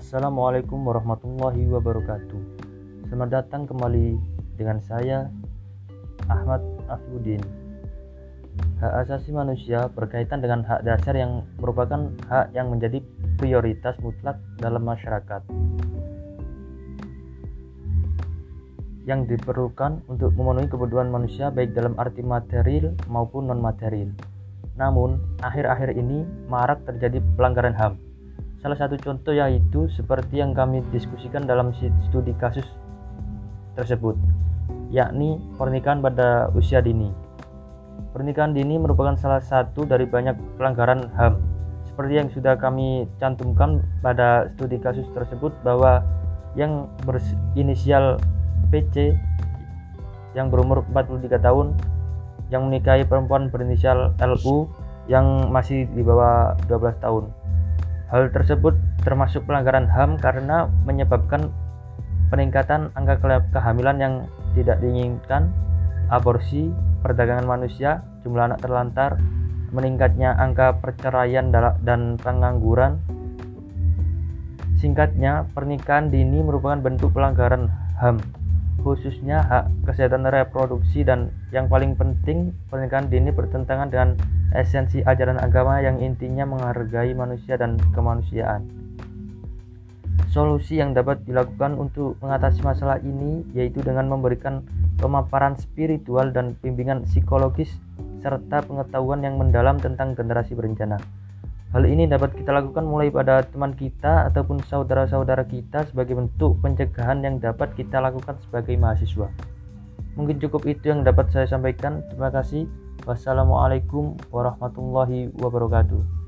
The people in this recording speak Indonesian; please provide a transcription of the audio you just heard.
Assalamualaikum warahmatullahi wabarakatuh. Selamat datang kembali dengan saya Ahmad Afiuddin. Hak asasi manusia berkaitan dengan hak dasar yang merupakan hak yang menjadi prioritas mutlak dalam masyarakat. Yang diperlukan untuk memenuhi kebutuhan manusia baik dalam arti material maupun non-material. Namun, akhir-akhir ini marak terjadi pelanggaran HAM Salah satu contoh yaitu seperti yang kami diskusikan dalam studi kasus tersebut, yakni pernikahan pada usia dini. Pernikahan dini merupakan salah satu dari banyak pelanggaran HAM. Seperti yang sudah kami cantumkan pada studi kasus tersebut bahwa yang berinisial PC yang berumur 43 tahun yang menikahi perempuan berinisial LU yang masih di bawah 12 tahun Hal tersebut termasuk pelanggaran HAM karena menyebabkan peningkatan angka kehamilan yang tidak diinginkan, aborsi, perdagangan manusia, jumlah anak terlantar, meningkatnya angka perceraian dan pengangguran. Singkatnya, pernikahan dini merupakan bentuk pelanggaran HAM, khususnya hak kesehatan reproduksi dan yang paling penting, pernikahan dini bertentangan dengan esensi ajaran agama yang intinya menghargai manusia dan kemanusiaan. Solusi yang dapat dilakukan untuk mengatasi masalah ini yaitu dengan memberikan pemaparan spiritual dan bimbingan psikologis serta pengetahuan yang mendalam tentang generasi berencana. Hal ini dapat kita lakukan mulai pada teman kita ataupun saudara-saudara kita sebagai bentuk pencegahan yang dapat kita lakukan sebagai mahasiswa. Mungkin cukup itu yang dapat saya sampaikan. Terima kasih. Wassalamualaikum warahmatullahi wabarakatuh.